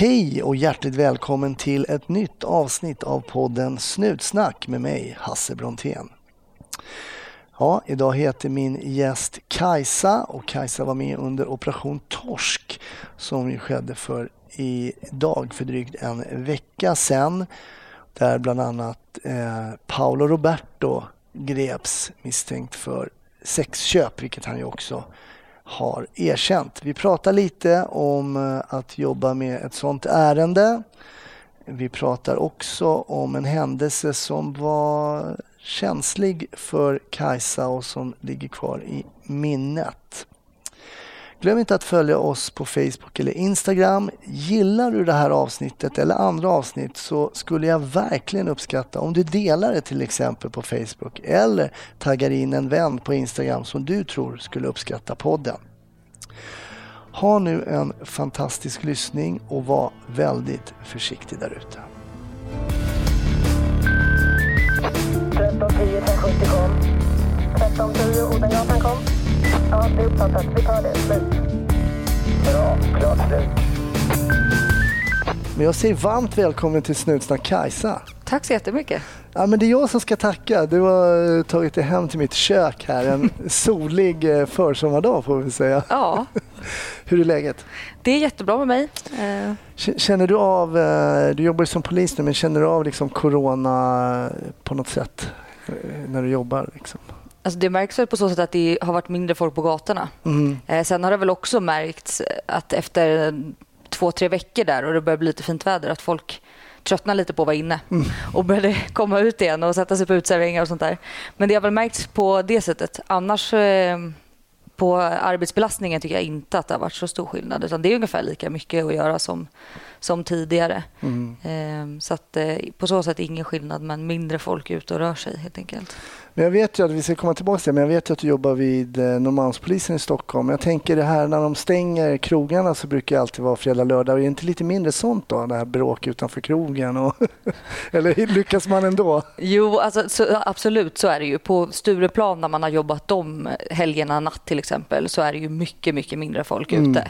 Hej och hjärtligt välkommen till ett nytt avsnitt av podden Snutsnack med mig, Hasse Brontén. Ja, idag heter min gäst Kajsa och Kajsa var med under Operation Torsk som ju skedde för idag för drygt en vecka sedan. Där bland annat eh, Paolo Roberto greps misstänkt för sexköp, vilket han ju också har erkänt. Vi pratar lite om eh, att jobba med ett sådant ärende. Vi pratar också om en händelse som var känslig för Kajsa och som ligger kvar i minnet. Glöm inte att följa oss på Facebook eller Instagram. Gillar du det här avsnittet eller andra avsnitt så skulle jag verkligen uppskatta om du delar det till exempel på Facebook eller taggar in en vän på Instagram som du tror skulle uppskatta podden. Ha nu en fantastisk lyssning och var väldigt försiktig där ute. 1310 kom. 1310 Odengatan kom. Ja, det är uppfattat. Vi tar det. Slut. Bra. Klart slut. Men jag säger varmt välkommen till Snutsnack Kajsa. Tack så jättemycket. Ja, men det är jag som ska tacka. Du har eh, tagit dig hem till mitt kök här en solig eh, försommardag får vi säga. Ja, Hur är läget? det är jättebra med mig. Eh, Känner du av, du jobbar ju som polis nu, men känner du av liksom corona på något sätt när du jobbar? Liksom? Alltså det märks väl på så sätt att det har varit mindre folk på gatorna. Mm. Eh, Sen har det väl också märkts att efter två, tre veckor där och det börjar bli lite fint väder att folk tröttnar lite på att vara inne och började komma ut igen och sätta sig på uteserveringar och sånt där. Men det har väl märkts på det sättet. Annars eh, på arbetsbelastningen tycker jag inte att det har varit så stor skillnad utan det är ungefär lika mycket att göra som, som tidigare. Mm. Eh, Så att eh, på så sätt ingen skillnad men mindre folk ute och rör sig helt enkelt. Men jag vet ju att vi ska komma tillbaka till det, men jag vet ju att du jobbar vid eh, Norrmalmspolisen i Stockholm. Jag tänker det här när de stänger krogarna så brukar det alltid vara fredag, lördag. Är det inte lite mindre sånt då? Det här bråk utanför krogen och eller lyckas man ändå? Jo, alltså, så, absolut så är det ju. På Stureplan när man har jobbat de helgerna natt till exempel så är det ju mycket, mycket mindre folk ute.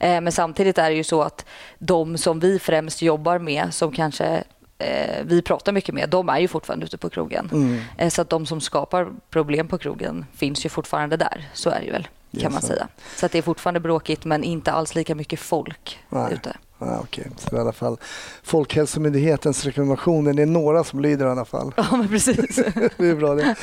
Eh, men samtidigt är det ju så att de som vi främst jobbar med som kanske eh, vi pratar mycket med, de är ju fortfarande ute på krogen. Mm. Eh, så att de som skapar problem på krogen finns ju fortfarande där. Så är det ju väl, kan Yes, man säga. Så att det är fortfarande bråkigt men inte alls lika mycket folk Nej. ute. Ja, Okej, så i alla fall Folkhälsomyndighetens rekommendationer, det är några som lyder i alla fall. Ja, men precis. Det är bra det.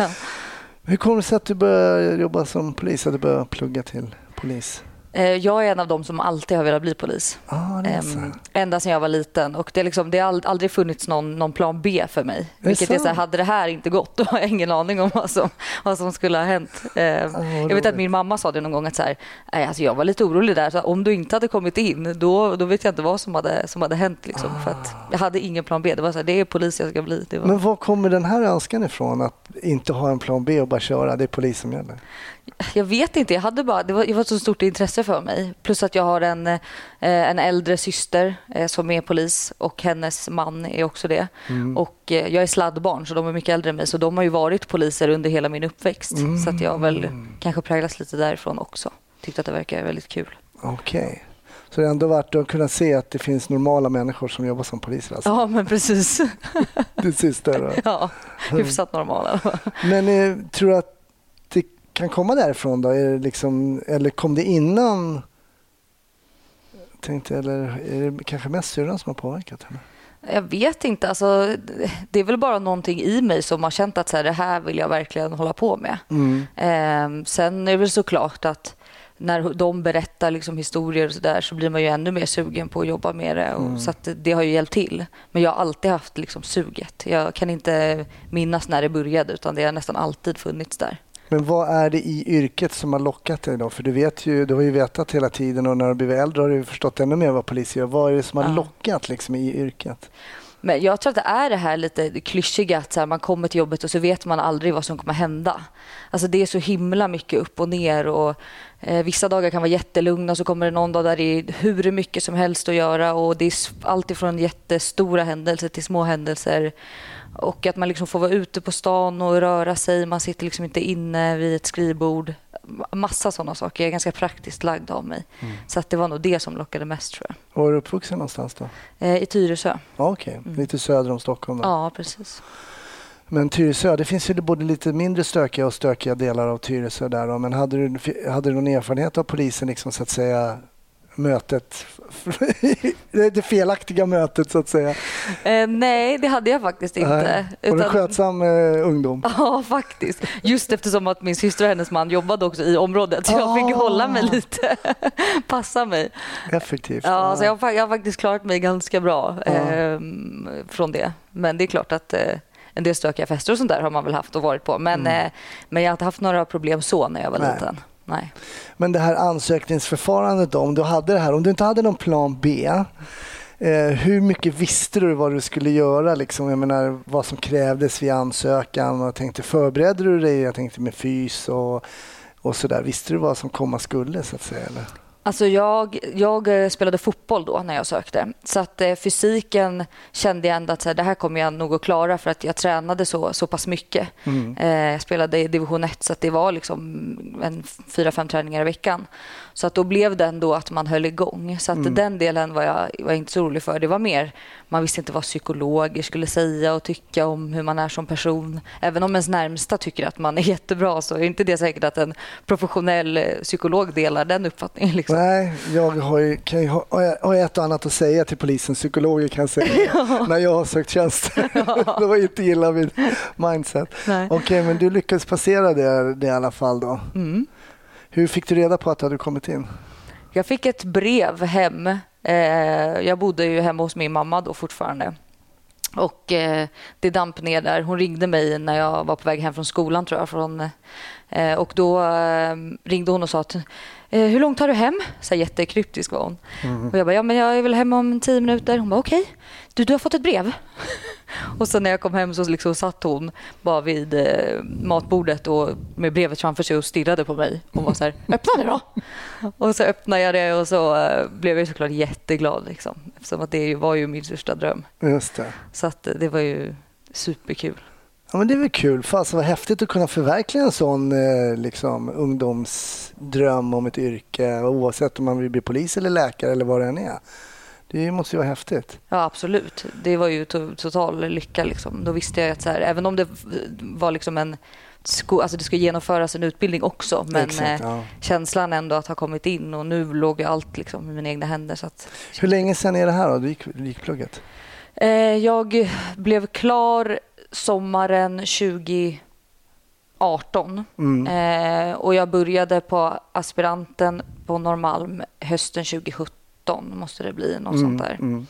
Hur kommer det sig att du började jobba som polis, att du började plugga till polis? Eh, Jag är en av dem som alltid har velat bli polis. Ah. Ehm, ända sedan jag var liten. Och det, är liksom, det har ald- aldrig funnits någon, någon plan B för mig. det Vilket är så här, hade det här inte gått då har jag ingen aning om vad som, vad som skulle ha hänt. Vad jag vet att min mamma sa det någon gång att så här, "Nej, alltså jag var lite orolig där. Så om du inte hade kommit in då, då vet jag inte vad som hade, som hade hänt. Liksom, för att jag hade ingen plan B. Det var så här, det är polis jag ska bli. Var... Men var kommer den här önskan ifrån att inte ha en plan B och bara köra? Det är polis som gäller. Jag vet inte. Jag hade bara, det, var, det var ett så stort intresse för mig. Plus att jag har en, eh, en äldre syster eh, som är polis och hennes man är också det. Och eh, Jag är sladdbarn så de är mycket äldre än mig så de har ju varit poliser under hela min uppväxt. Så att jag har väl kanske präglats lite därifrån också. Tyckte att det verkar väldigt kul. Okej. Så det har ändå varit att kunna se att det finns normala människor som jobbar som poliser. Alltså. Ja men precis. Det sista då. ja, hyfsat normala. Men eh, tror du att kan komma därifrån då? Är det liksom, eller kom det innan? Tänkte, eller är det kanske mest syrran som har påverkat henne? Jag vet inte. Alltså, det är väl bara någonting i mig som har känt att så här, det här vill jag verkligen hålla på med. Mm. Eh, sen är det väl såklart att när de berättar liksom historier och så där så blir man ju ännu mer sugen på att jobba med det. Och, Så att det, det har ju hjälpt till. Men jag har alltid haft liksom suget. Jag kan inte minnas när det började utan det har nästan alltid funnits där. Men vad är det i yrket som har lockat dig då? För du vet ju, du har ju vetat hela tiden och när du blivit äldre har du förstått ännu mer vad polis gör. Vad är det som har lockat liksom i yrket? Men jag tror att det är det här lite klyschiga att så här, man kommer till jobbet och så vet man aldrig vad som kommer hända. Alltså det är så himla mycket upp och ner och eh, vissa dagar kan vara jättelugna och så kommer det någon dag där det är hur mycket som helst att göra och det är allt ifrån jättestora händelser till små händelser. Och att man liksom får vara ute på stan och röra sig. Man sitter liksom inte inne vid ett skrivbord. massa sådana saker. Jag är ganska praktiskt lagd av mig. Mm. Så att det var nog det som lockade mest tror jag. Var är du uppvuxen någonstans då? Eh, I Tyresö. Ja, Okej, lite söder om Stockholm. Då. Ja, precis. Men Tyresö, det finns ju både lite mindre stökiga och stökiga delar av Tyresö där. Då. Men hade du, hade du någon erfarenhet av polisen, liksom, så att säga, mötet, det felaktiga mötet så att säga? Eh, nej, det hade jag faktiskt inte. Nej. Var Utan- skötsam eh, ungdom? Ja, faktiskt. Just eftersom att min syster och hennes man jobbade också i området. Så jag fick Ah. hålla mig lite, passa mig. Effektivt. Ja, så jag, har fa- jag har faktiskt klarat mig ganska bra ehm, från det. Men det är klart att eh, en del stökiga fester och sånt där har man väl haft och varit på. Men, eh, men jag har inte haft några problem så när jag var Mm. Nej. liten. Nej. Men det här ansökningsförfarandet då, om du hade det här, om du inte hade någon plan B, eh, hur mycket visste du vad du skulle göra? Liksom? Jag menar, vad som krävdes vid ansökan? Jag tänkte, förberedde du dig? Jag tänkte med fys och, och sådär. Visste du vad som komma skulle så att säga? Eller? Alltså jag, jag eh, spelade fotboll då när jag sökte. Så att eh, fysiken kände jag ändå att så här, det här kommer jag nog att klara för att jag tränade så, så pass mycket. Eh, jag spelade i division 1 så att det var liksom en fyra, fem träningar i veckan. Så att då blev det ändå att man höll igång. Så att den delen var jag, var jag inte så orolig för. Det var mer, man visste inte vad psykologer skulle säga och tycka om hur man är som person. Även om ens närmsta tycker att man är jättebra så är inte det säkert att en professionell eh, psykolog delar den uppfattningen. Liksom. Nej, jag har, ju, kan ju ha, har ett och annat att säga till polisen, psykologer kan jag säga, när jag har sökt tjänst. det var inte illa mitt mindset. Okej, men du lyckades passera det, det i alla fall då. Mm. Hur fick du reda på att du hade kommit in? Jag fick ett brev hem. Eh, jag bodde ju hemma hos min mamma då fortfarande. Och eh, det damp ner där. Hon ringde mig när jag var på väg hem från skolan tror jag. Från, eh, och då eh, ringde hon och sa att hur långt tar du hem? Så här jättekryptisk var hon. Och jag bara, ja men jag är väl hemma om tio minuter. Hon bara, okej, du, du har fått ett brev. Och sen när jag kom hem så liksom satt hon bara vid eh, matbordet och med brevet framför sig och stirrade på mig. Hon var så här, öppna det då. och så öppnade jag det och så eh, blev jag såklart jätteglad. Liksom, eftersom att det var ju min största dröm. Just det. Så att eh, det var ju superkul. Ja, men det är väl kul. Fasen vad häftigt att kunna förverkliga en sån eh, liksom, ungdomsdröm om ett yrke oavsett om man vill bli polis eller läkare eller vad det än är. Det måste ju vara häftigt. Ja, absolut. Det var ju to- total lycka. Liksom. Då visste jag att här, även om det var liksom en alltså det ska genomföras en utbildning också, men Exakt, eh, ja. känslan ändå att ha kommit in och nu låg ju allt liksom i mina egna händer. Så att, Hur länge sedan är det här då? Du gick, du gick plugget? eh, jag blev klar sommaren 2018 Mm. eh, och jag började på aspiranten på Norrmalm hösten 2017 måste det bli, något sånt där. Mm.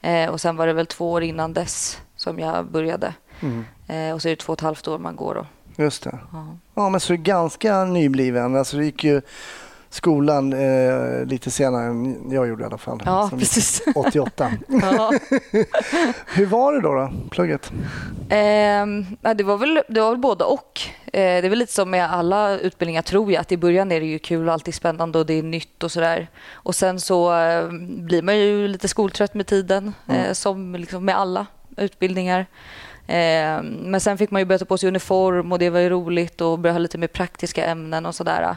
Eh, och sen var det väl två år innan dess som jag började. Mm. Eh, och så är det två och ett halvt år man går då. Just det. Ja. Ja, men så är du ganska nybliven. Alltså, du gick ju skolan eh, lite senare än jag gjorde i alla fall. Ja, Som precis. 88. Ja. Hur var det då, då plugget? Ja, det, var väl, det var väl både och. Eh, det är väl lite som med alla utbildningar tror jag. Att I början är det ju kul och alltid spännande och det är nytt och sådär. Och sen så eh, blir man ju lite skoltrött med tiden. Eh, som liksom med alla utbildningar. Ehm, men sen fick man ju börja ta på sig uniform och det var ju roligt och börja ha lite mer praktiska ämnen och sådär.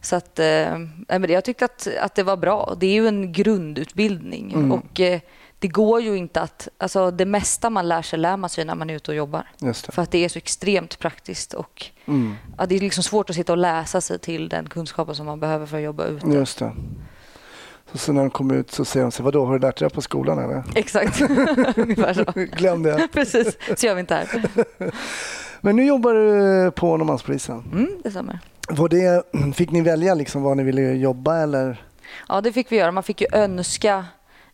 Så att, eh, jag tyckte att, att det var bra. Det är ju en grundutbildning. Och eh, det går ju inte att... Alltså det mesta man lär sig lär man sig när man är ute och jobbar. För att det är så extremt praktiskt. Och Mm. Det är liksom svårt att sitta och läsa sig till den kunskapen som man behöver för att jobba ute. Just det. Så sen när de kom ut så säger de sig, vadå, har du lärt dig det på skolan eller? Exakt. Ungefär så. Glöm det. Precis, så gör vi inte här. Men nu jobbar du på Norrmalmspolisen. Mm, det stämmer. Var det, fick ni välja liksom var ni ville jobba eller? Ja, det fick vi göra. Man fick ju önska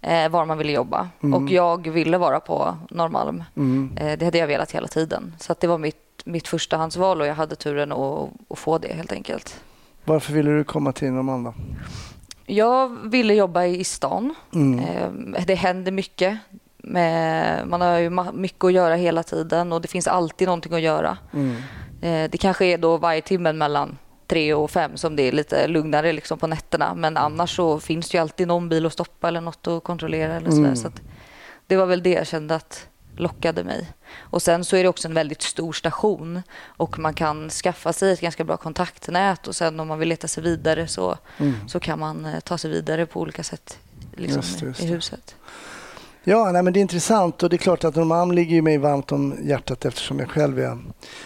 eh, var man ville jobba. Och jag ville vara på Norrmalm. Mm. Eh, det hade jag velat hela tiden. Så det var mitt, mitt förstahandsval och jag hade turen att, att få det helt enkelt. Varför ville du komma till Norrmalm då? Jag ville jobba i stan. Mm. Eh, Det händer mycket. Med, man har ju mycket att göra hela tiden och det finns alltid någonting att göra. Mm. Eh, Det kanske är då varje timme mellan tre och fem som det är lite lugnare liksom på nätterna. Men annars så finns det ju alltid någon bil att stoppa eller något att kontrollera. Eller. Mm. Så att det var väl det jag kände att lockade mig. Och Sen så är det också en väldigt stor station och man kan skaffa sig ett ganska bra kontaktnät och sen om man vill leta sig vidare så, Mm. så kan man eh, ta sig vidare på olika sätt liksom, Just just i huset. Ja, nej, men det är intressant och det är klart att Norrmalm ligger mig varmt om hjärtat eftersom jag själv är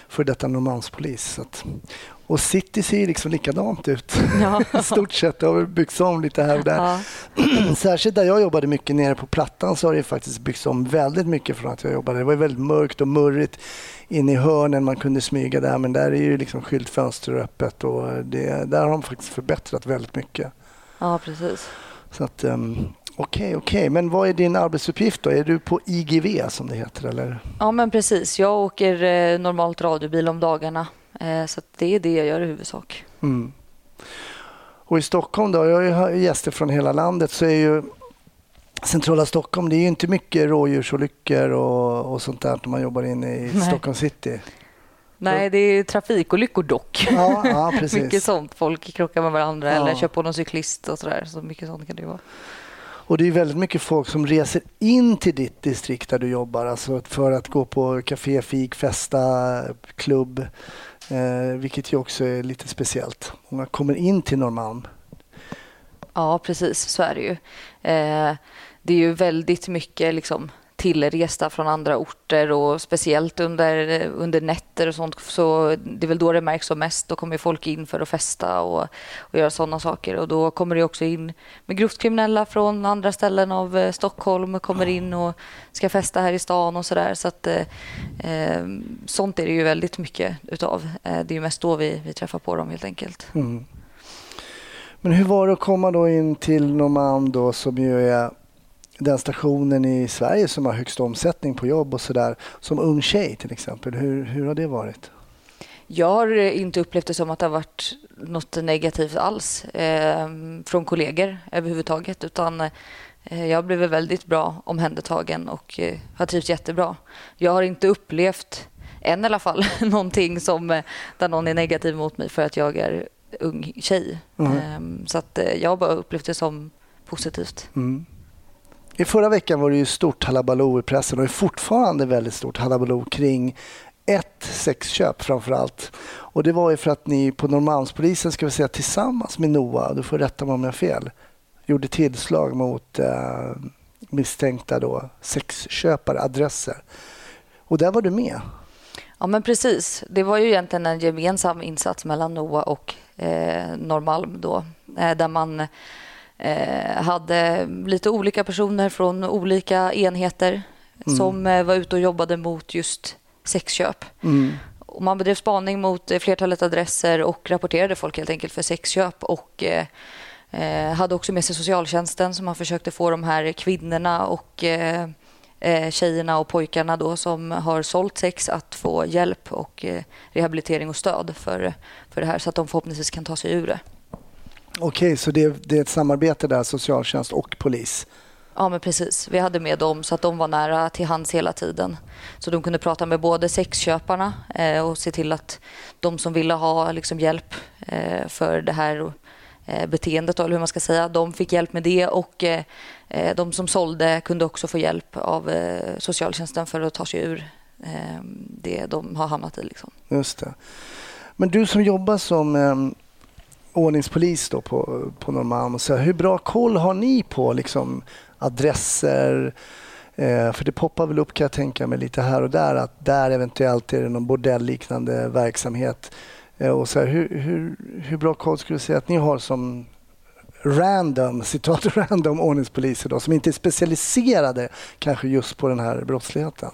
för detta Norrmalmspolis. Och city ser ju liksom likadant ut. Ja. I stort sett. Det har byggts om lite här och där. Ja. Särskilt där jag jobbade mycket nere på Plattan så har det faktiskt byggts om väldigt mycket från att jag jobbade. Det var väldigt mörkt och murrigt inne i hörnen. Man kunde smyga där men där är ju liksom skyltfönster öppet och det, där har de faktiskt förbättrat väldigt mycket. ja, precis. Så att um, okej, okej. Men vad är din arbetsuppgift då? Är du på IGV som det heter eller? Ja, men precis. Jag åker eh, normalt radiobil om dagarna. Eh, så det är det jag gör i huvudsak. Mm. Och i Stockholm då, jag har ju gäster från hela landet, så är ju centrala Stockholm, det är ju inte mycket rådjursolyckor och, och sånt där när man jobbar inne i Nej. Stockholm city. Nej, det är trafikolyckor dock. Ja, ja precis. mycket sånt. Folk krockar med varandra Ja. eller kör på någon cyklist och sådär. Så mycket sånt kan det vara. Och det är väldigt mycket folk som reser in till ditt distrikt där du jobbar, alltså för att gå på café, fik, festa, klubb, eh, vilket ju också är lite speciellt. Många kommer in till Norrmalm. Ja, precis. Så är det ju. Eh, det är ju väldigt mycket liksom, tillresta från andra orter och speciellt under, under nätter och sånt. Så det är väl då det märks som mest. Då kommer folk in för att festa och, och göra sådana saker. Och då kommer det också in med grovt kriminella från andra ställen av eh, Stockholm. Kommer in och ska festa här i stan och sådär. Så att eh, eh sånt är det ju väldigt mycket utav. Eh, det är ju mest då vi, vi träffar på dem helt enkelt. Mm. Men hur var det att komma då in till Norrmalm då som ju är den stationen i Sverige som har högst omsättning på jobb och sådär. Som ung tjej till exempel. Hur, hur har det varit? Jag har eh, inte upplevt det som att det har varit något negativt alls eh, från kollegor överhuvudtaget. Utan eh, jag blivit väldigt bra omhändertagen och eh, har trivts jättebra. Jag har inte upplevt, än i alla fall, någonting som eh, där någon är negativ mot mig för att jag är ung tjej. Mm. Eh, så att eh, jag har bara upplevt det som positivt. Mm. I förra veckan var det ju stort halabaloo i pressen och är fortfarande väldigt stort halabaloo kring ett sexköp framför allt. Och det var ju för att ni på Norrmalmspolisen, ska vi säga tillsammans med NOA, du får rätta mig om jag har fel, gjorde tillslag mot eh, misstänkta då, sexköpare, adresser. Och där var du med. Ja, men precis. Det var ju egentligen en gemensam insats mellan NOA och eh, Norrmalm då, eh, där man eh, hade lite olika personer från olika enheter som eh, var ute och jobbade mot just sexköp. Mm. Och man bedrev spaning mot eh, flertalet adresser och rapporterade folk helt enkelt för sexköp och eh, eh, hade också med sig socialtjänsten som man försökte få de här kvinnorna och eh, eh, tjejerna och pojkarna då som har sålt sex att få hjälp och eh, rehabilitering och stöd för, för det här så att de förhoppningsvis kan ta sig ur det. Okej, så det, det är ett samarbete där, socialtjänst och polis. Ja, men precis. Vi hade med dem så att de var nära till hands hela tiden. Så de kunde prata med både sexköparna eh, och se till att de som ville ha liksom, hjälp eh, för det här eh, beteendet, eller hur man ska säga, de fick hjälp med det och eh, eh, de som sålde kunde också få hjälp av eh, socialtjänsten för att ta sig ur det de har hamnat i. Liksom. Just det. Men du som jobbar som eh, ordningspolis då på, på Norrmalm, och säga hur bra koll har ni på liksom, adresser? Eh, för det poppar väl upp kan jag tänka mig lite här och där att där eventuellt är det någon bordellliknande verksamhet. Eh, och så här, hur, hur, hur bra koll skulle du säga att ni har som random, citat random ordningspoliser då, som inte är specialiserade kanske just på den här brottsligheten?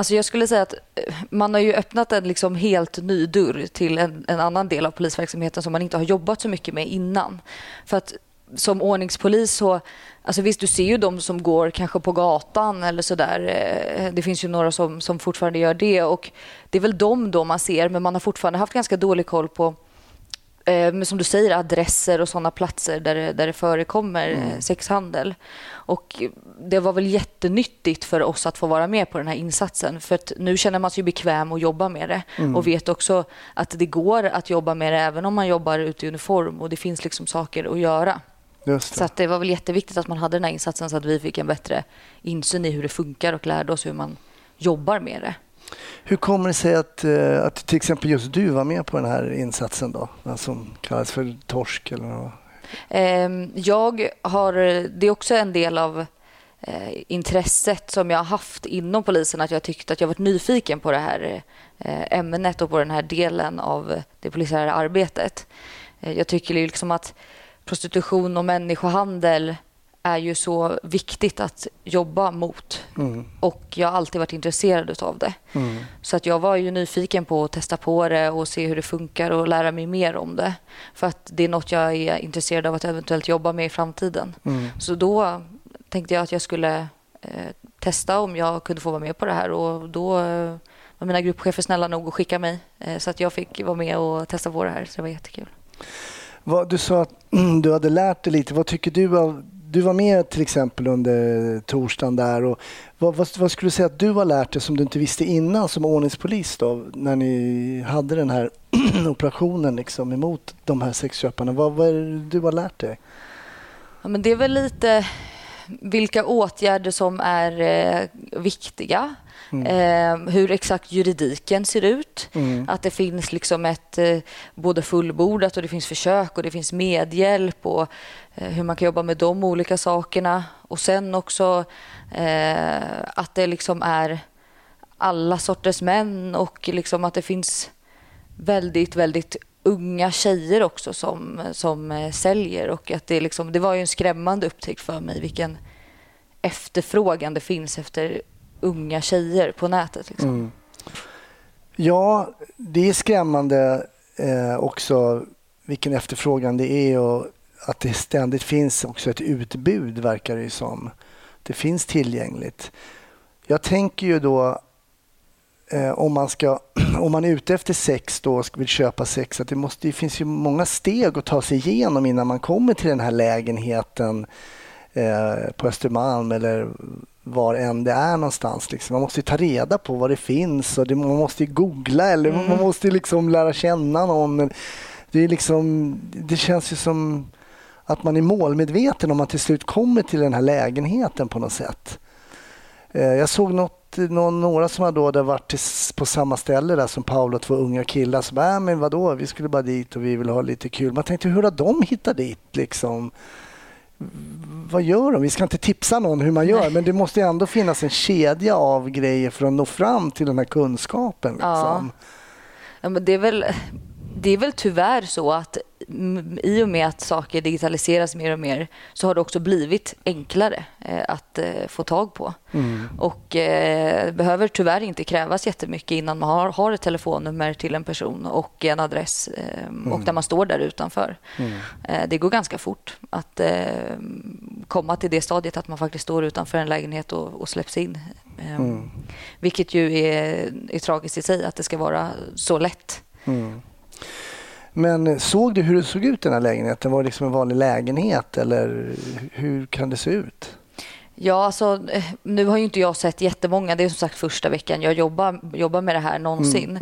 Alltså jag skulle säga att eh, man har ju öppnat en liksom helt ny dörr till en, en annan del av polisverksamheten som man inte har jobbat så mycket med innan. För att som ordningspolis så, alltså visst du ser ju de som går kanske på gatan eller sådär. Eh, det finns ju några som, som fortfarande gör det och det är väl de då man ser men man har fortfarande haft ganska dålig koll på eh, som du säger, adresser och sådana platser där det, där det förekommer eh, sexhandel. Och det var väl jättenyttigt för oss att få vara med på den här insatsen. För att nu känner man sig bekväm att jobba med det och vet också att det går att jobba med det även om man jobbar ute i uniform och det finns liksom saker att göra. Det. Så att det var väl jätteviktigt att man hade den här insatsen så att vi fick en bättre insyn i hur det funkar och lärde oss hur man jobbar med det. Hur kommer det sig att, eh, att till exempel just du var med på den här insatsen då? Den som kallas för torsk eller vad? Ehm, jag har, det är också en del av eh, intresset som jag har haft inom polisen att jag tyckte att jag varit nyfiken på det här eh, ämnet och på den här delen av det polisiära arbetet. Jag tycker liksom att prostitution och människohandel är ju så viktigt att jobba mot Mm. och jag har alltid varit intresserad av det. Mm. Så att jag var ju nyfiken på att testa på det och se hur det funkar och lära mig mer om det. För att det är något jag är intresserad av att eventuellt jobba med i framtiden. Mm. Så då tänkte jag att jag skulle eh, testa om jag kunde få vara med på det här och då eh, var mina gruppchefer snälla nog att skicka mig eh, så att jag fick vara med och testa på det här. Så det var jättekul. Vad, du sa att du hade lärt dig lite. Vad tycker du av du var med till exempel under torsdagen där. Och vad, vad, vad skulle du säga att du har lärt dig som du inte visste innan som ordningspolis då, när ni hade den här operationen liksom, emot de här sexköparna? Vad, vad är det du har lärt dig? Ja, men det är väl lite vilka åtgärder som är eh, viktiga. Eh, hur exakt juridiken ser ut. Mm. Att det finns liksom ett eh, både fullbordat och det finns försök och det finns medhjälp och eh, hur man kan jobba med de olika sakerna. Och sen också eh, att det liksom är alla sorters män och liksom att det finns väldigt, väldigt unga tjejer också som, som eh, säljer och att det, liksom, det var ju en skrämmande upptäckt för mig vilken efterfrågan det finns efter unga tjejer på nätet. Liksom. Mm. Ja, det är skrämmande eh, också vilken efterfrågan det är och att det ständigt finns också ett utbud verkar det ju som. Det finns tillgängligt. Jag tänker ju då eh, om man ska om man är ute efter sex då och vill köpa sex att det måste det finns ju många steg att ta sig igenom innan man kommer till den här lägenheten eh, på Östermalm eller var än det är någonstans. Liksom. Man måste ju ta reda på vad det finns och det, man måste ju googla eller man måste liksom lära känna någon. Det, är liksom, det känns ju som att man är målmedveten om man till slut kommer till den här lägenheten på något sätt. Eh, jag såg något, några som hade, då varit på samma ställe där som Paolo, två unga killar som bara, äh, men vadå, vi skulle bara dit och vi vill ha lite kul. Man tänkte, hur har de hittat dit liksom? Vad gör de? Vi ska inte tipsa någon hur man gör, men det måste ändå finnas en kedja av grejer för att nå fram till den här kunskapen. Liksom. Ja, men det, är väl, det är väl tyvärr så att mm, i och med att saker digitaliseras mer och mer så har det också blivit enklare eh, att eh, få tag på. Och eh, det behöver tyvärr inte krävas jättemycket innan man har, har ett telefonnummer till en person och en adress eh, och när man står där utanför. Eh, det går ganska fort att eh, komma till det stadiet att man faktiskt står utanför en lägenhet och, och släpps in. Eh, Vilket ju är, är tragiskt i sig att det ska vara så lätt. Men såg du hur det såg ut den här lägenheten? Var det liksom en vanlig lägenhet eller hur kan det se ut? Ja, alltså, eh, nu har ju inte jag sett jättemånga. Det är som sagt första veckan jag jobbar, jobbar med det här någonsin.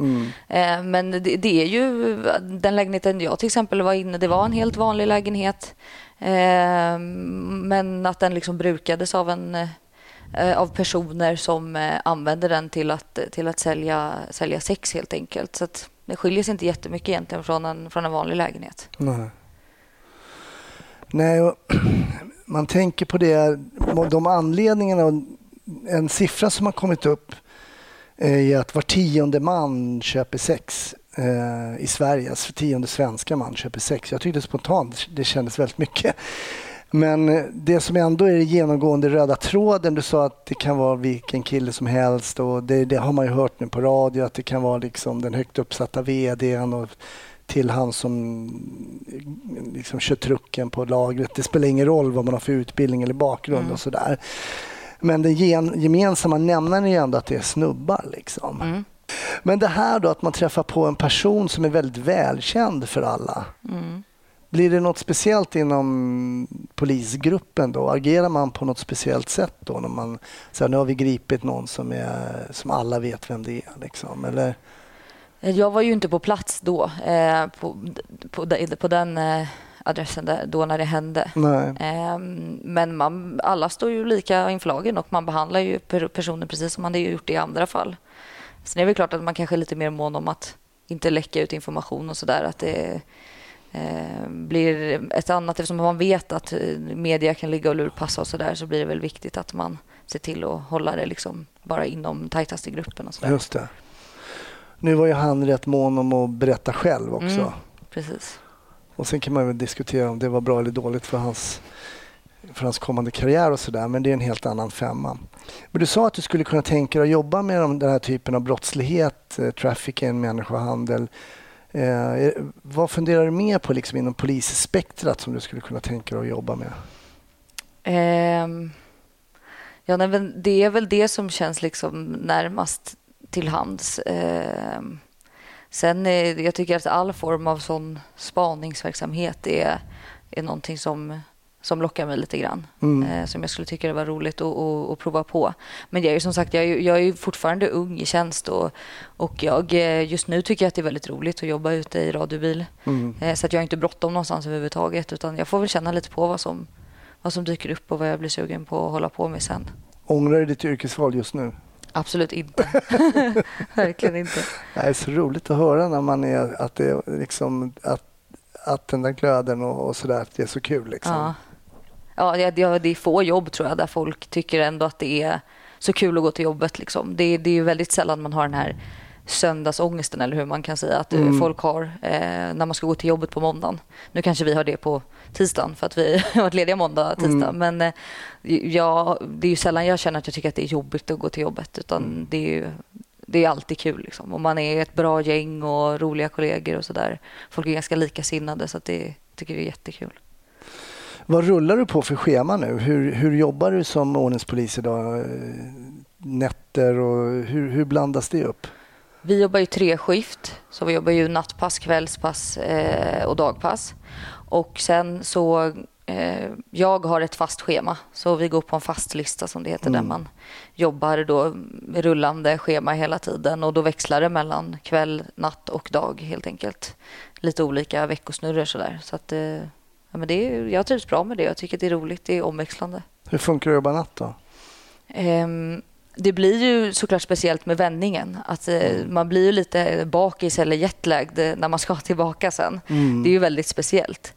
Eh, men det, det är ju den lägenheten jag till exempel var inne Det var en helt vanlig lägenhet. Eh, men att den liksom brukades av en eh, av personer som eh, använder den till att, till att sälja, sälja sex helt enkelt. Så att det skiljer sig inte jättemycket egentligen från en, från en vanlig lägenhet. Nej. Nej, och man tänker på det, de anledningarna. En siffra som har kommit upp är att var tionde man köper sex eh, i Sverige. Alltså var tionde svenska man köper sex. Jag tyckte spontant det kändes väldigt mycket. Men eh, det som ändå är genomgående röda tråden, du sa att det kan vara vilken kille som helst och det, det har man ju hört nu på radio att det kan vara liksom den högt uppsatta vdn och till han som liksom kör trucken på lagret. Det spelar ingen roll vad man har för utbildning eller bakgrund och sådär. Men den gen, gemensamma nämnaren är ju ändå att det är snubbar. Liksom. Men det här då att man träffar på en person som är väldigt välkänd för alla. Blir det något speciellt inom polisgruppen då? Agerar man på något speciellt sätt då? När man säger nu har vi gripit någon som, är, som alla vet vem det är. Liksom. Eller? Jag var ju inte på plats då, eh, på, på, på den, eh, adressen där, då när det hände. Nej. Ehm, Men man, alla står ju lika inför lagen och man behandlar ju per- personen precis som man hade gjort i andra fall. Sen är det väl klart att man kanske är lite mer mån om att inte läcka ut information och sådär. Att det eh, blir ett annat, eftersom man vet att eh, media kan ligga och lurpassa och sådär så blir det väl viktigt att man ser till att hålla det liksom bara inom tajtaste gruppen och sådär. Just det. Nu var ju han rätt mån om att berätta själv också. Mm. Precis. Och sen kan man väl diskutera om det var bra eller dåligt för hans, för hans kommande karriär och sådär. Men det är en helt annan femma. Men du sa att du skulle kunna tänka dig att jobba med de- den här typen av brottslighet, eh, trafficking, människohandel. Eh, vad funderar du mer på liksom inom polisspektrat som du skulle kunna tänka dig att jobba med? Eh, ja, nej, men det är väl det som känns liksom närmast till hands. Eh, sen eh, jag tycker att all form av sån spaningsverksamhet är, är någonting som, som lockar mig lite grann. Mm. Eh, som jag skulle tycka det var roligt att, att, att prova på. Men jag är ju som sagt jag är, jag är fortfarande ung i tjänst och, och jag, eh, just nu tycker jag att det är väldigt roligt att jobba ute i radiobil. Mm. Eh, Så att jag har inte bråttom någonstans överhuvudtaget utan jag får väl känna lite på vad som, vad som dyker upp och vad jag blir sugen på att hålla på med sen. Ångrar du ditt yrkesval just nu? Absolut inte. Verkligen inte. Det är så roligt att höra när man är att det liksom att, att den där glöden och, och sådär, att det är så kul liksom. Ja. Ja, det- är få jobb tror jag där folk tycker ändå att det är så kul att gå till jobbet. Liksom. Det, det är ju väldigt sällan man har den här söndagsångesten eller hur man kan säga att eh, Mm. folk har eh, när man ska gå till jobbet på måndagen. Nu kanske vi har det på tisdagen för att vi har varit lediga måndag och tisdag. Mm. Men eh, ja, det är ju sällan jag känner att jag tycker att det är jobbigt att gå till jobbet utan det är ju det är alltid kul. Liksom. Och man är ett bra gäng och roliga kollegor och sådär. Folk är ganska likasinnade så att det tycker det är jättekul. Vad rullar du på för schema nu? Hur, hur jobbar du som ordningspolis idag? Nätter och hur, hur blandas det upp? Vi jobbar ju tre skift, så vi jobbar ju nattpass, kvällspass eh, och dagpass. Och sen så, eh, jag har ett fast schema, så vi går på en fast lista som det heter, där man jobbar då med rullande schema hela tiden och då växlar det mellan kväll, natt och dag helt enkelt. Lite olika veckosnurror sådär. Så att, eh, ja, men det är, jag trivs bra med det, jag tycker att det är roligt, det är omväxlande. Hur funkar det att jobba natt då? Ehm, det blir ju såklart speciellt med vändningen. Att, eh, Man blir ju lite bakis eller jetlagged eh, när man ska tillbaka sen. Det är ju väldigt speciellt.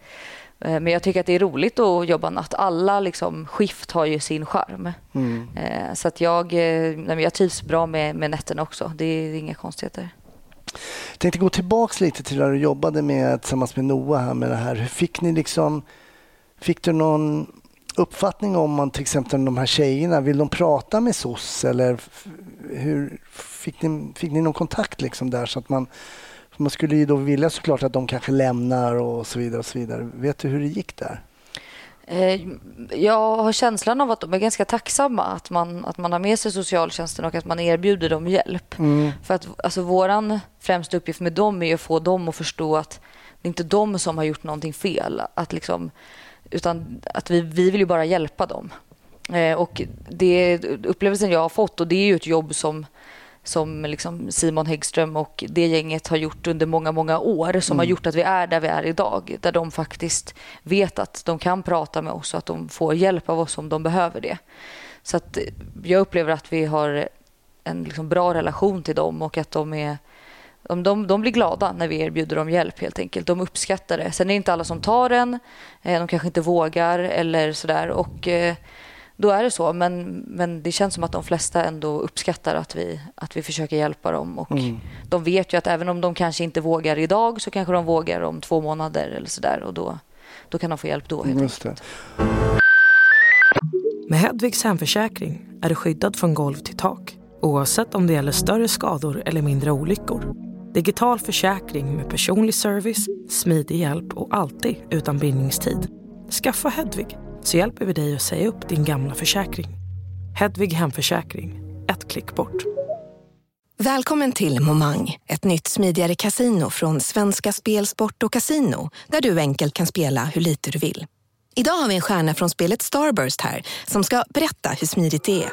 Eh, Men jag tycker att det är roligt att jobba natt. Alla liksom, skift har ju sin charm. Mm. Eh, Så att jag, jag trivs bra med, med nätterna också. Det är inga konstigheter. Jag tänkte gå tillbaks lite till när du jobbade med, tillsammans med Noah här med det här. Hur fick ni liksom, fick du någon uppfattning om man till exempel de här tjejerna, vill de prata med SOS eller hur fick ni, fick ni någon kontakt liksom där så att man man skulle ju då vilja såklart att de kanske lämnar och så vidare och så vidare. Vet du hur det gick där? Eh, Jag har känslan av att de är ganska tacksamma att man, att man har med sig socialtjänsten och att man erbjuder dem hjälp. För att alltså, våran främsta uppgift med dem är att få dem att förstå att det är inte de som har gjort någonting fel. Att liksom, utan att vi, vi vill ju bara hjälpa dem. Eh, och det upplevelsen jag har fått, och det är ju ett jobb som som liksom Simon Häggström och det gänget har gjort under många, många år som har gjort att vi är där vi är idag. Där de faktiskt vet att de kan prata med oss och att de får hjälp av oss om de behöver det. Så att eh, jag upplever att vi har en liksom bra relation till dem och att de är de, de, de blir glada när vi erbjuder dem hjälp helt enkelt. De uppskattar det. Sen är det inte alla som tar den. Eh, De kanske inte vågar eller sådär. Och eh, då är det så. Men, men det känns som att de flesta ändå uppskattar att vi, att vi försöker hjälpa dem. Och De vet ju att även om de kanske inte vågar idag så kanske de vågar om två månader eller sådär. Och då, då kan de få hjälp då. Helt Just det. Med Hedvigs hemförsäkring är du skyddad från golv till tak oavsett om det gäller större skador eller mindre olyckor. Digital försäkring med personlig service, smidig hjälp och alltid utan bindningstid. Skaffa Hedvig så hjälper vi dig att säga upp din gamla försäkring. Hedvig hemförsäkring, ett klick bort. Välkommen till Momang, ett nytt smidigare casino från Svenska Spel, Sport och Casino där du enkelt kan spela hur lite du vill. Idag har vi en stjärna från spelet Starburst här som ska berätta hur smidigt det är.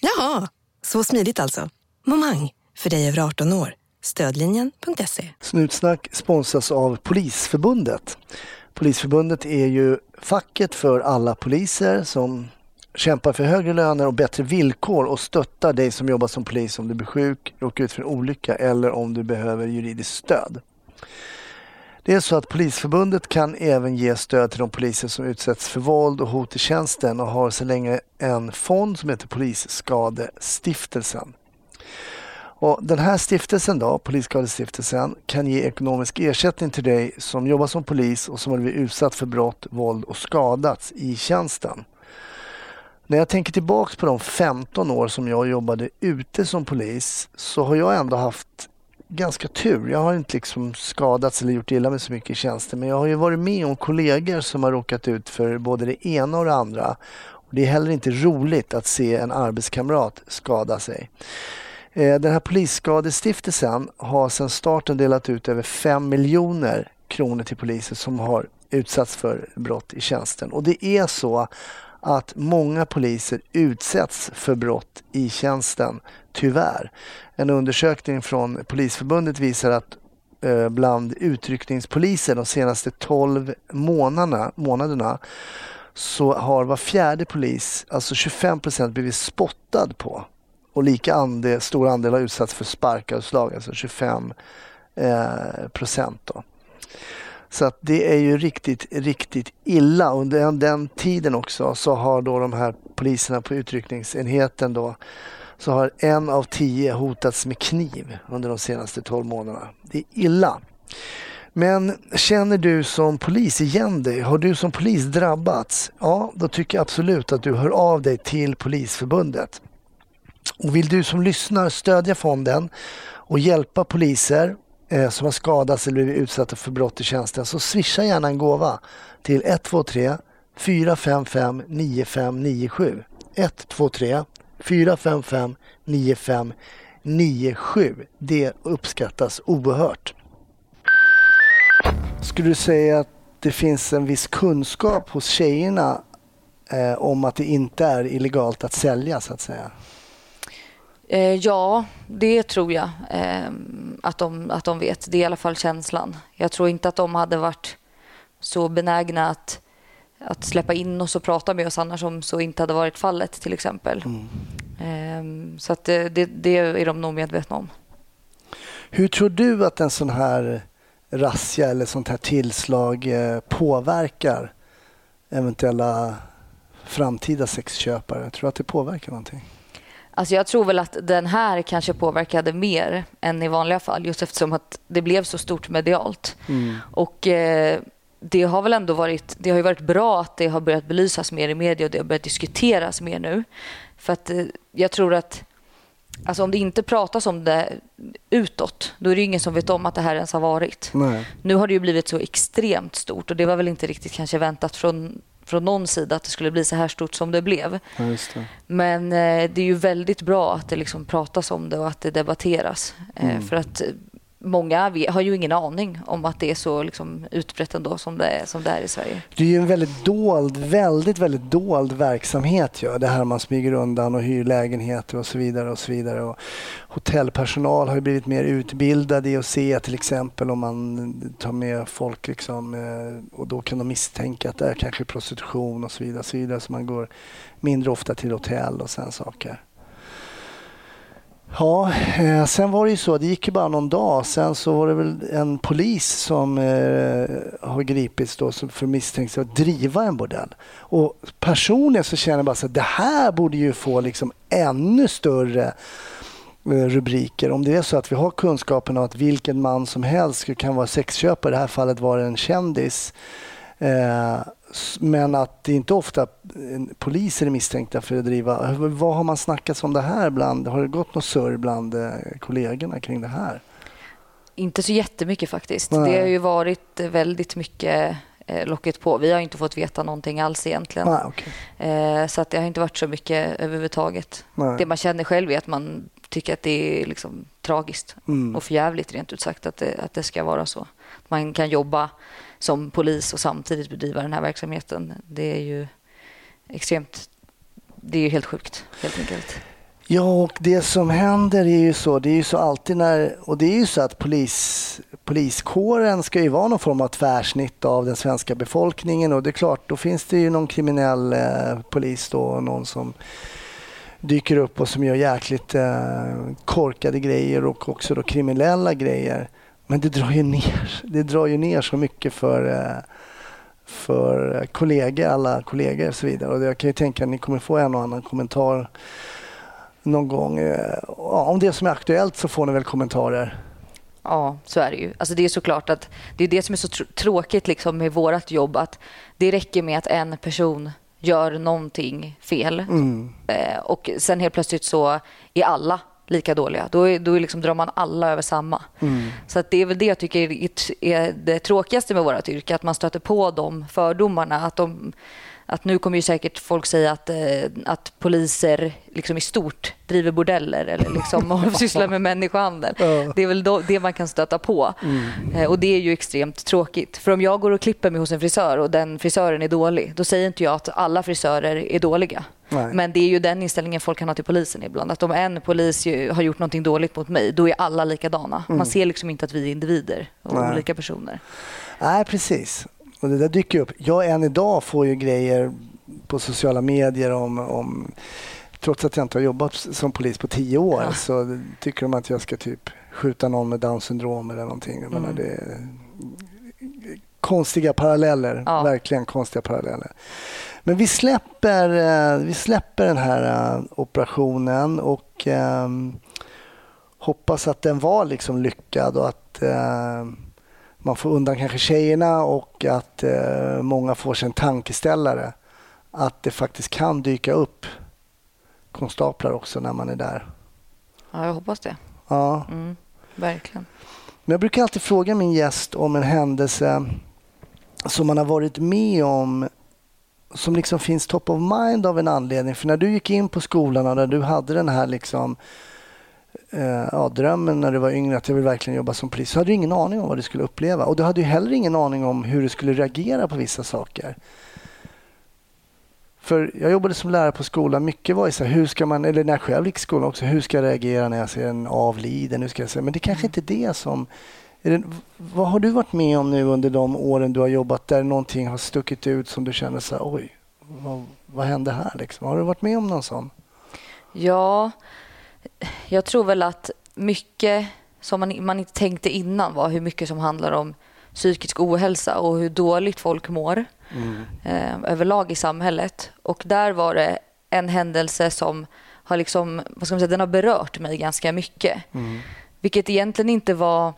Jaha, så smidigt alltså. Momang, för dig över 18 år. Stödlinjen.se. Snutsnack sponsras av Polisförbundet. Polisförbundet är ju facket för alla poliser som kämpar för högre löner och bättre villkor och stöttar dig som jobbar som polis om du blir sjuk, råkar ut för en olycka eller om du behöver juridiskt stöd. Det är så att Polisförbundet kan även ge stöd till de poliser som utsätts för våld och hot i tjänsten och har så länge en fond som heter Polisskadestiftelsen. Och den här stiftelsen då, Polisskadestiftelsen, kan ge ekonomisk ersättning till dig som jobbar som polis och som har blivit utsatt för brott, våld och skadats i tjänsten. När jag tänker tillbaks på de 15 år som jag jobbade ute som polis så har jag ändå haft ganska tur. Jag har inte liksom skadats eller gjort illa mig så mycket i tjänsten men jag har ju varit med om kollegor som har råkat ut för både det ena och det andra. Och det är heller inte roligt att se en arbetskamrat skada sig. Eh, den här Polisskadestiftelsen har sedan starten delat ut över 5 miljoner kronor till poliser som har utsatts för brott i tjänsten. Och det är så att många poliser utsätts för brott i tjänsten, tyvärr. En undersökning från Polisförbundet visar att eh, bland utryckningspoliser de senaste 12 månaderna, månaderna så har var fjärde polis, alltså 25 procent, blivit spottad på. Och lika andel, stor andel har utsatts för sparkar och slag, alltså 25 eh, procent. Då. Så att det är ju riktigt, riktigt illa. Under den, den tiden också så har då de här poliserna på utryckningsenheten då så har en av tio hotats med kniv under de senaste 12 månaderna. Det är illa. Men känner du som polis igen dig? Har du som polis drabbats? Ja, då tycker jag absolut att du hör av dig till Polisförbundet. Och vill du som lyssnar stödja fonden och hjälpa poliser eh, som har skadats eller blivit utsatta för brott i tjänsten så swisha gärna en gåva till 123 455 9597. 123 455 9597. Det uppskattas oerhört. Skulle du säga att det finns en viss kunskap hos tjejerna eh, om att det inte är illegalt att sälja så att säga? Eh, ja, det tror jag eh, att, de, att de vet. Det är i alla fall känslan. Jag tror inte att de hade varit så benägna att, att släppa in oss och prata med oss annars om så inte hade varit fallet till exempel. Mm. Eh, så att det, det, det, är de nog medvetna om. Hur tror du att en sån här razzia eller sånt här tillslag eh, påverkar eventuella framtida sexköpare? Tror du att det påverkar någonting? Alltså jag tror väl att den här kanske påverkade mer än i vanliga fall just eftersom att det blev så stort medialt. Mm. Och eh, det har väl ändå varit, det har ju varit bra att det har börjat belysas mer i media och det har börjat diskuteras mer nu. För att eh, jag tror att Alltså om det inte pratas om det utåt, då är det ingen som vet om att det här ens har varit. Nej. Nu har det ju blivit så extremt stort och det var väl inte riktigt kanske väntat från från någon sida att det skulle bli så här stort som det blev. Ja, det. Men eh, det är ju väldigt bra att det liksom pratas om det och att det debatteras. Eh, mm. För att många har ju ingen aning om att det är så liksom utbrett ändå som det, är, som det är i Sverige. Det är ju en väldigt dold, väldigt, väldigt dold verksamhet. Ja. Det här man smyger undan och hyr lägenheter och så vidare. och så vidare. Och hotellpersonal har ju blivit mer utbildade i att se till exempel om man tar med folk liksom, eh, och då kan de misstänka att det är kanske prostitution och så vidare. Och så, vidare. så man går mindre ofta till hotell och sådana saker. Ja, eh, sen var det ju så, det gick ju bara någon dag. Sen så var det väl en polis som eh, har gripits då för misstänkt att driva en bordell. Och personligen så känner jag bara så att det här borde ju få liksom ännu större eh, rubriker. Om det är så att vi har kunskapen om att vilken man som helst kan vara sexköpare, i det här fallet var det en kändis. Eh, men att det inte ofta poliser är misstänkta för att driva. Vad har man snackat om det här bland? Har det gått något surr bland eh, kollegorna kring det här? Inte så jättemycket faktiskt. Nej. Det har ju varit väldigt mycket eh, locket på. Vi har inte fått veta någonting alls egentligen. Nej, okay. Eh, så att det har inte varit så mycket överhuvudtaget. Nej. Det man känner själv är att man tycker att det är liksom tragiskt mm. och förjävligt rent ut sagt att det, att det ska vara så. Man kan jobba som polis och samtidigt bedriva den här verksamheten. Det är ju extremt... Det är ju helt sjukt, helt enkelt. Ja, och det som händer är ju så, det är ju så alltid när, och det är ju så att polis, poliskåren ska ju vara någon form av tvärsnitt av den svenska befolkningen och det är klart, då finns det ju någon kriminell eh, polis då, någon som dyker upp och som gör jäkligt eh, korkade grejer och också då kriminella grejer. Men det drar ju ner, det drar ju ner så mycket för eh, för kollegor, alla kollegor och så vidare. Och jag kan ju tänka att ni kommer få en och annan kommentar någon gång. Eh, om det som är aktuellt så får ni väl kommentarer. Ja, så är det ju. Alltså det är såklart att det är det som är så tr- tråkigt liksom med vårt jobb att det räcker med att en person gör någonting fel Mm. eh, och sen helt plötsligt så är alla lika dåliga. Då, är, då liksom drar man alla över samma. Mm. Så att det är väl det jag tycker är, är det tråkigaste med vårt yrke, att man stöter på de fördomarna. Att, de, att nu kommer ju säkert folk säga att, eh, att poliser liksom i stort driver bordeller eller liksom sysslar med människohandel. Det är väl då, det man kan stöta på. Eh, Och det är ju extremt tråkigt. För om jag går och klipper mig hos en frisör och den frisören är dålig, då säger inte jag att alla frisörer är dåliga. Nej. Men det är ju den inställningen folk kan ha till polisen ibland. Att om en polis har gjort någonting dåligt mot mig, då är alla likadana. Man ser liksom inte att vi är individer och Nej. olika personer. Nej, precis. Och det där dyker upp. Jag än idag får ju grejer på sociala medier om, om trots att jag inte har jobbat som polis på tio år Ja. så tycker de att jag ska typ skjuta någon med Downs syndrom eller någonting. Jag menar, Mm. det är konstiga paralleller, Ja. verkligen konstiga paralleller. Men vi släpper, eh, vi släpper den här eh, operationen och ehm, hoppas att den var liksom lyckad och att eh, man får undan kanske tjejerna och att eh, många får sig en tankeställare. Att det faktiskt kan dyka upp konstaplar också när man är där. Ja, jag hoppas det. Ja. Mm, verkligen. Men jag brukar alltid fråga min gäst om en händelse som man har varit med om som liksom finns top of mind av en anledning. För när du gick in på skolan och när du hade den här liksom, eh, ja, drömmen när du var yngre att jag vill verkligen jobba som polis så hade du ingen aning om vad du skulle uppleva. Och du hade ju heller ingen aning om hur du skulle reagera på vissa saker. För jag jobbade som lärare på skolan. Mycket var ju så här, hur ska man, eller när jag själv gick i skolan också, hur ska jag reagera när jag ser en avliden? Hur ska jag säga? Men det kanske inte är det som... Är det, vad har du varit med om nu under de åren du har jobbat där någonting har stuckit ut som du känner så här, oj, vad, vad hände här liksom? Har du varit med om någon sån? Ja, jag tror väl att mycket som man, man inte tänkte innan var hur mycket som handlar om psykisk ohälsa och hur dåligt folk mår eh, överlag i samhället. Och där var det en händelse som har, liksom, vad ska man säga, den har berört mig ganska mycket. Vilket egentligen inte var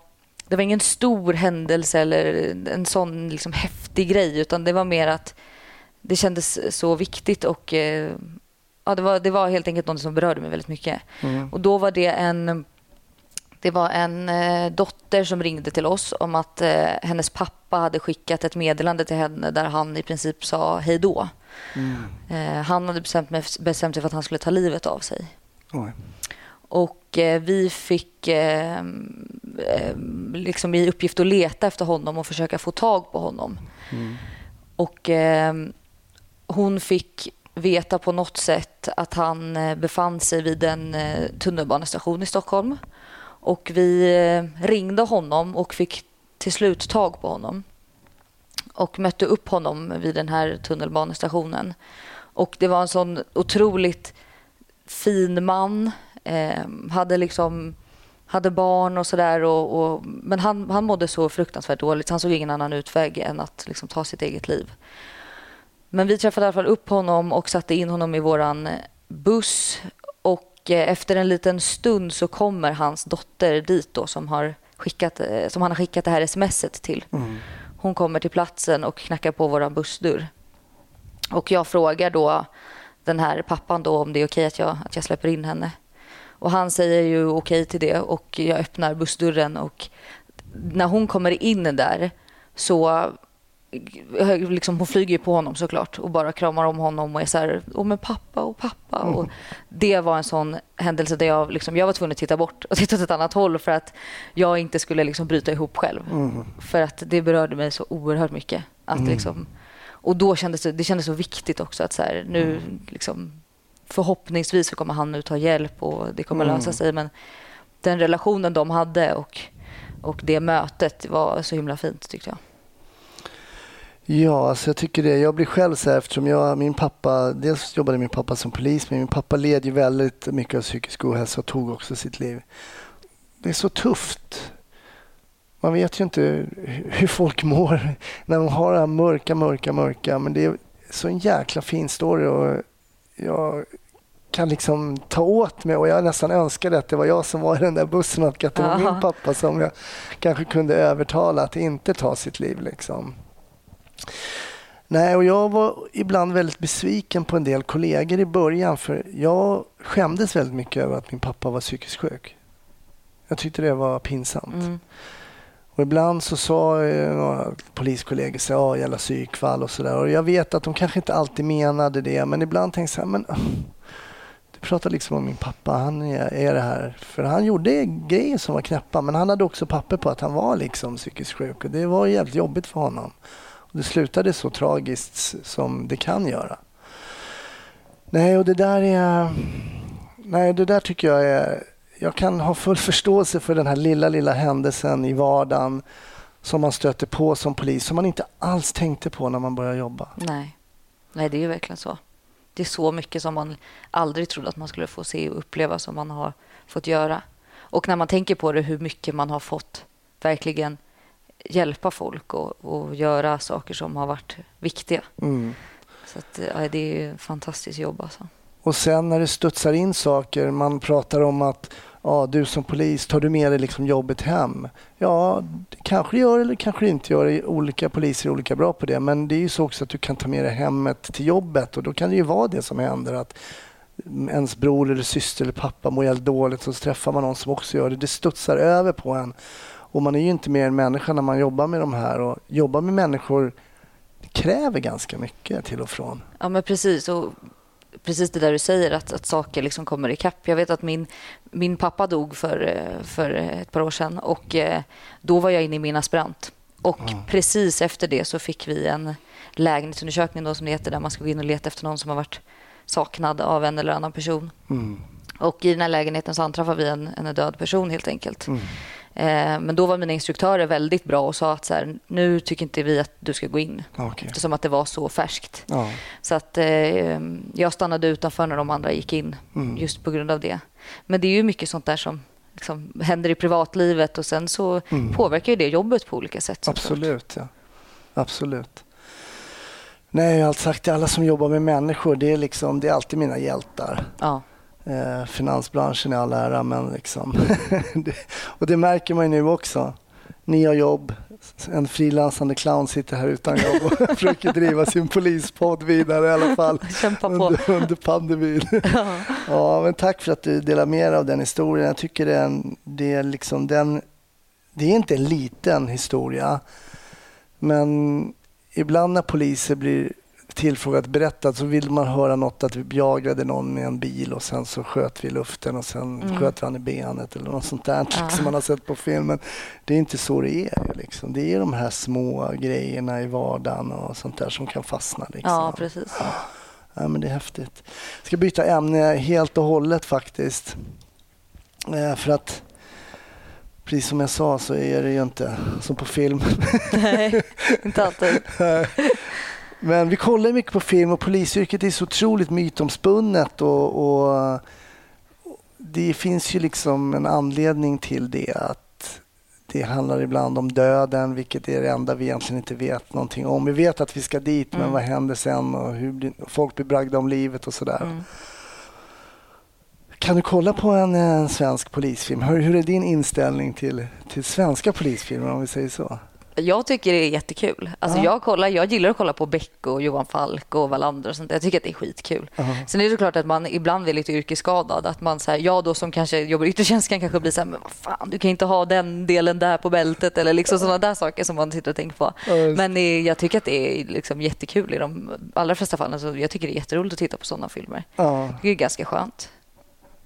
det var ingen stor händelse eller en sån liksom häftig grej utan det var mer att det kändes så viktigt och eh, ja, det, var, det var helt enkelt något som berörde mig väldigt mycket. Och då var det en det var en eh, dotter som ringde till oss om att eh, hennes pappa hade skickat ett meddelande till henne där han i princip sa hej då. Eh, han hade bestämt, mig, bestämt sig för att han skulle ta livet av sig. Oj. Och eh, vi fick eh, eh, liksom i uppgift att leta efter honom och försöka få tag på honom. Och eh, hon fick veta på något sätt att han eh, befann sig vid en eh, tunnelbanestation i Stockholm. Och vi eh, ringde honom och fick till slut tag på honom. Och mötte upp honom vid den här tunnelbanestationen. Och det var en sån otroligt fin man. Eh, hade liksom hade barn och sådär. Och, och, men han, han mådde så fruktansvärt dåligt. så Han såg ingen annan utväg än att liksom ta sitt eget liv. Men vi träffade i alla fall upp honom och satte in honom i våran buss. Och eh, efter en liten stund så kommer hans dotter dit då som, har skickat, eh, som han har skickat det här smset till. Hon kommer till platsen och knackar på våran bussdörr. Och jag frågar då den här pappan då om det är okej att jag, att jag släpper in henne. Och han säger ju okej till det och jag öppnar bussdörren och när hon kommer in där så liksom, hon flyger ju på honom såklart och bara kramar om honom och är så här, åh men pappa och pappa. Och det var en sån händelse där jag, liksom, jag var tvungen att titta bort och titta åt ett annat håll för att jag inte skulle liksom bryta ihop själv. För att det berörde mig så oerhört mycket. Att liksom, och då kändes det, det kändes så viktigt också att så här, nu liksom, förhoppningsvis så kommer han nu ta hjälp och det kommer Mm. lösa sig. Men den relationen de hade och, och det mötet var så himla fint tyckte jag. Ja, alltså jag tycker det. Jag blir själv så här eftersom jag, min pappa, dels jobbade min pappa som polis, men min pappa led ju väldigt mycket av psykisk ohälsa och tog också sitt liv. Det är så tufft. Man vet ju inte hur- folk mår när de har det här mörka, mörka, mörka. Men det är så en jäkla fin story och jag kan liksom ta åt mig och jag nästan önskade att det var jag som var i den där bussen och att det var Ja. min pappa som jag kanske kunde övertala att inte ta sitt liv. Liksom. Nej, och jag var ibland väldigt besviken på en del kollegor i början för jag skämdes väldigt mycket över att min pappa var psykiskt sjuk. Jag tyckte det var pinsamt. Mm. Och ibland så sa eh, några poliskollegor så ja, jävla psykfall och sådär. Och jag vet att de kanske inte alltid menade det, men ibland tänkte jag så här, men ah, du pratar liksom om min pappa, han är, är det här. För han gjorde grejer som var knäppa, men han hade också papper på att han var liksom psykiskt sjuk och det var jävligt jobbigt för honom. Det slutade så tragiskt som det kan göra. Nej, och det där är... Nej, det där tycker jag är... Jag kan ha full förståelse för den här lilla, lilla händelsen i vardagen som man stöter på som polis, som man inte alls tänkte på när man började jobba. Nej. Nej, det är ju verkligen så. Det är så mycket som man aldrig trodde att man skulle få se och uppleva som man har fått göra. Och när man tänker på det, hur mycket man har fått verkligen hjälpa folk och, och göra saker som har varit viktiga. Mm. Så att, ja, det är fantastiskt jobb alltså. Och sen när det studsar in saker, man pratar om att ja, du som polis, tar du med dig liksom jobbet hem? Ja, det kanske gör eller kanske inte gör. Olika poliser är olika bra på det. Men det är ju så också att du kan ta med dig hemmet till jobbet och då kan det ju vara det som händer. att ens bror eller syster eller pappa mår jävligt dåligt så träffar man någon som också gör det. Det studsar över på en. Och man är ju inte mer än människa när man jobbar med de här. Och jobba med människor kräver ganska mycket till och från. Ja, men precis. Och precis det där du säger, att, att saker liksom kommer ikapp. Jag vet att min, min pappa dog för, för ett par år sedan och eh, då var jag inne i min aspirant. Och precis efter det så fick vi en lägenhetsundersökning då, som det heter, där man ska gå in och leta efter någon som har varit saknad av en eller annan person. Mm. Och i den här lägenheten så anträffade vi en, en död person helt enkelt. Mm. Eh, men då var mina instruktörer väldigt bra och sa att så här, nu tycker inte vi att du ska gå in. Okej. Eftersom att det var så färskt. Ja. Så att eh, jag stannade utanför när de andra gick in Mm. just på grund av det. Men det är ju mycket sånt där som liksom händer i privatlivet och sen så Mm. påverkar ju det jobbet på olika sätt. Absolut, ja. Absolut. Nej, jag har alltid sagt till alla som jobbar med människor, det är, liksom, det är alltid mina hjältar. Ja, Eh, finansbranschen är all ära, men liksom... det, och det märker man ju nu också. Ni har jobb, en frilansande clown sitter här utan jobb och försöker driva sin polispodd vidare i alla fall under, under pandemin. Ja. Ja, men tack för att du delar med dig av den historien. Jag tycker det är, en, det är liksom den... Det är inte en liten historia, men ibland när poliser blir tillfrågat berättat så vill man höra något att vi bejagade någon med en bil och sen så sköt vi i luften och sen Mm. sköt vi han i benet eller något sånt där Ja. som man har sett på filmen. Det är inte så det är. Liksom. Det är de här små grejerna i vardagen och sånt där som kan fastna. Liksom. ja, precis. Ja, men det är häftigt. Jag ska byta ämne helt och hållet faktiskt. Eh, för att precis som jag sa så är det ju inte som på film. Nej, inte alltid. Men vi kollar mycket på film och polisyrket är så otroligt mytomspunnet och, och det finns ju liksom en anledning till det att det handlar ibland om döden, vilket är det enda vi egentligen inte vet någonting om. Vi vet att vi ska dit, men Mm. vad händer sen och hur blir, folk blir bragda om livet och sådär. Mm. Kan du kolla på en, eh, svensk polisfilm? Hur, hur är din inställning till, till svenska polisfilmer om vi säger så? Jag tycker det är jättekul. Alltså Ja. jag, kollar, jag gillar att kolla på Beck och Johan Falk och Wallander och sånt. Jag tycker att det är skitkul. Ja. Sen är det såklart att man ibland är lite yrkesskadad. Att man, så här, jag då som kanske jobbar i yttertjänst kan kanske bli så här, men vad fan, du kan inte ha den delen där på bältet eller liksom sådana där saker som man sitter och tänker på. Men eh, jag tycker att det är liksom jättekul i de allra flesta fallen. Så jag tycker det är jätteroligt att titta på sådana filmer. Det är ganska skönt.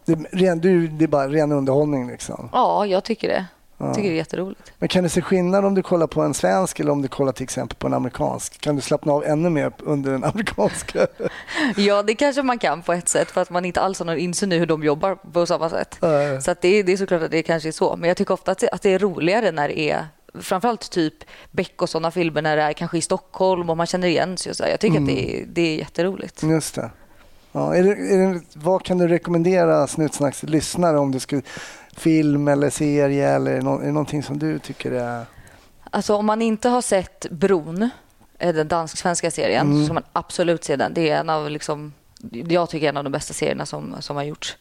det, är ren, du, det är bara ren underhållning liksom. Ja, jag tycker det. Jag tycker det är jätteroligt. Men kan du se skillnad om du kollar på en svensk eller om du kollar till exempel på en amerikansk? Kan du slappna av ännu mer under den amerikanska? Ja, det kanske man kan på ett sätt för att man inte alls har någon insyn i hur de jobbar på samma sätt. Nej. Så det, är, det är såklart att det kanske är så. Men jag tycker ofta att det, att det är roligare när det är framförallt typ Beck och sådana filmer när det är kanske i Stockholm och man känner igen sig. Jag tycker att det är, det är jätteroligt. Just det. Ja, är det, är det. Vad kan du rekommendera Snutsnacks lyssnare om du skulle film eller serie eller är det, nå- är det någonting som du tycker är... Alltså om man inte har sett Bron, eh, den dansk-svenska serien, Mm. så ska man absolut se den. Det är en av liksom, jag tycker en av de bästa serierna som, som har gjorts.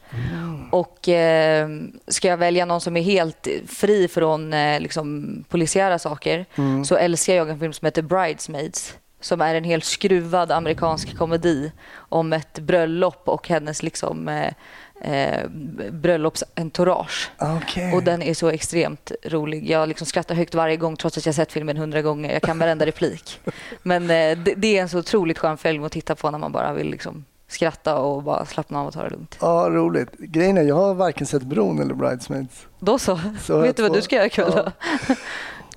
Och eh, ska jag välja någon som är helt fri från eh, liksom, polisiära saker så älskar jag en film som heter Bridesmaids som är en helt skruvad amerikansk komedi om ett bröllop och hennes liksom, eh, eh, bröllopsentourage. Okej. Och den är så extremt rolig. Jag liksom skrattar högt varje gång trots att jag sett filmen hundra gånger. Jag kan varenda replik. Men eh, det, det är en så otroligt skön film att titta på när man bara vill liksom skratta och bara slappna av och ta det lugnt. Ja, roligt. Grejen är, jag har varken sett Bron eller Bridesmaids. Då så. Så Vet du vad du ska göra ikväll då? Ja.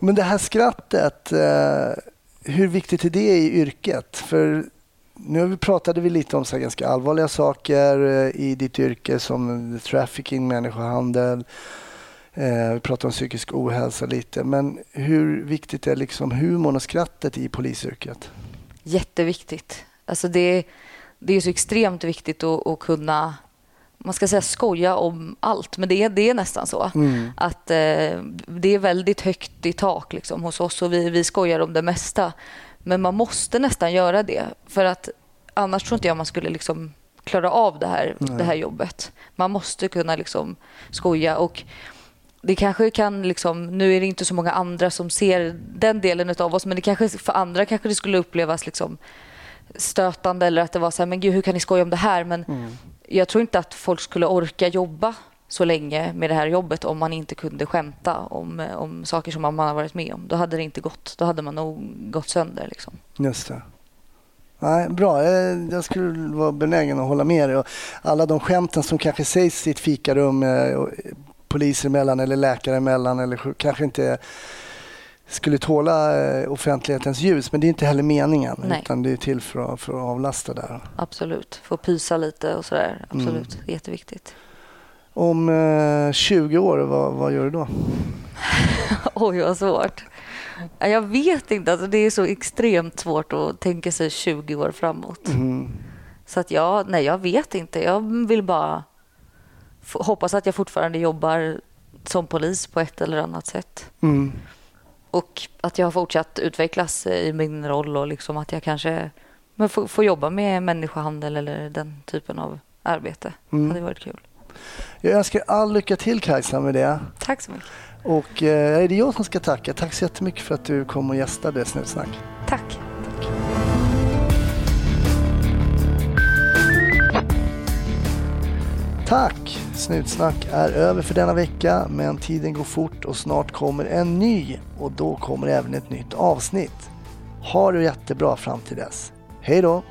Men det här skrattet, eh, hur viktigt är det i yrket? För nu pratade vi lite om så ganska allvarliga saker eh, i ditt yrke som trafficking, människohandel. Eh, vi pratade om psykisk ohälsa lite. Men hur viktigt är liksom humorn och skrattet i polisyrket? Jätteviktigt. Alltså det, det är så extremt viktigt att, att kunna man ska säga skoja om allt, men det är, det är nästan så. Mm. Att eh, Det är väldigt högt i tak liksom, hos oss och vi, vi skojar om det mesta. Men man måste nästan göra det, för att annars tror inte jag man skulle liksom klara av det här, det här jobbet. Man måste kunna liksom skoja och det kanske kan, liksom, nu är det inte så många andra som ser den delen av oss, men det kanske, för andra kanske det skulle upplevas liksom stötande eller att det var så här, men gud hur kan ni skoja om det här? Men jag tror inte att folk skulle orka jobba så länge med det här jobbet om man inte kunde skämta om, om saker som man har varit med om. Då hade det inte gått. Då hade man nog gått sönder. Liksom. Just det. Nej, bra, jag, skulle vara benägen att hålla med dig. Alla de skämten som kanske sägs i ett fikarum eh, poliser emellan eller läkare emellan eller kanske inte skulle tåla eh, offentlighetens ljus. Men det är inte heller meningen Nej. utan det är till för att, för att avlasta där. Absolut. Få pysa lite och sådär. Absolut. Är jätteviktigt. Om eh, 20 år, vad, vad gör du då? Oj, vad svårt. Ja, Jag vet inte. Alltså, det är så extremt svårt att tänka sig 20 år framåt. Mm. Så att jag, nej, jag vet inte. Jag vill bara hoppas att jag fortfarande jobbar som polis på ett eller annat sätt. Mm. Och att jag har fortsatt utvecklas i min roll och liksom att jag kanske men får, får jobba med människohandel eller den typen av arbete. Mm. Det hade varit kul. Jag önskar all lycka till Kajsa med det. Tack så mycket. Och eh, är det jag som ska tacka? Tack så jättemycket för att du kom och gästade Snutsnack. Tack. Tack! Snutsnack är över för denna vecka men tiden går fort och snart kommer en ny och då kommer även ett nytt avsnitt. Ha det jättebra fram till dess. Hej då!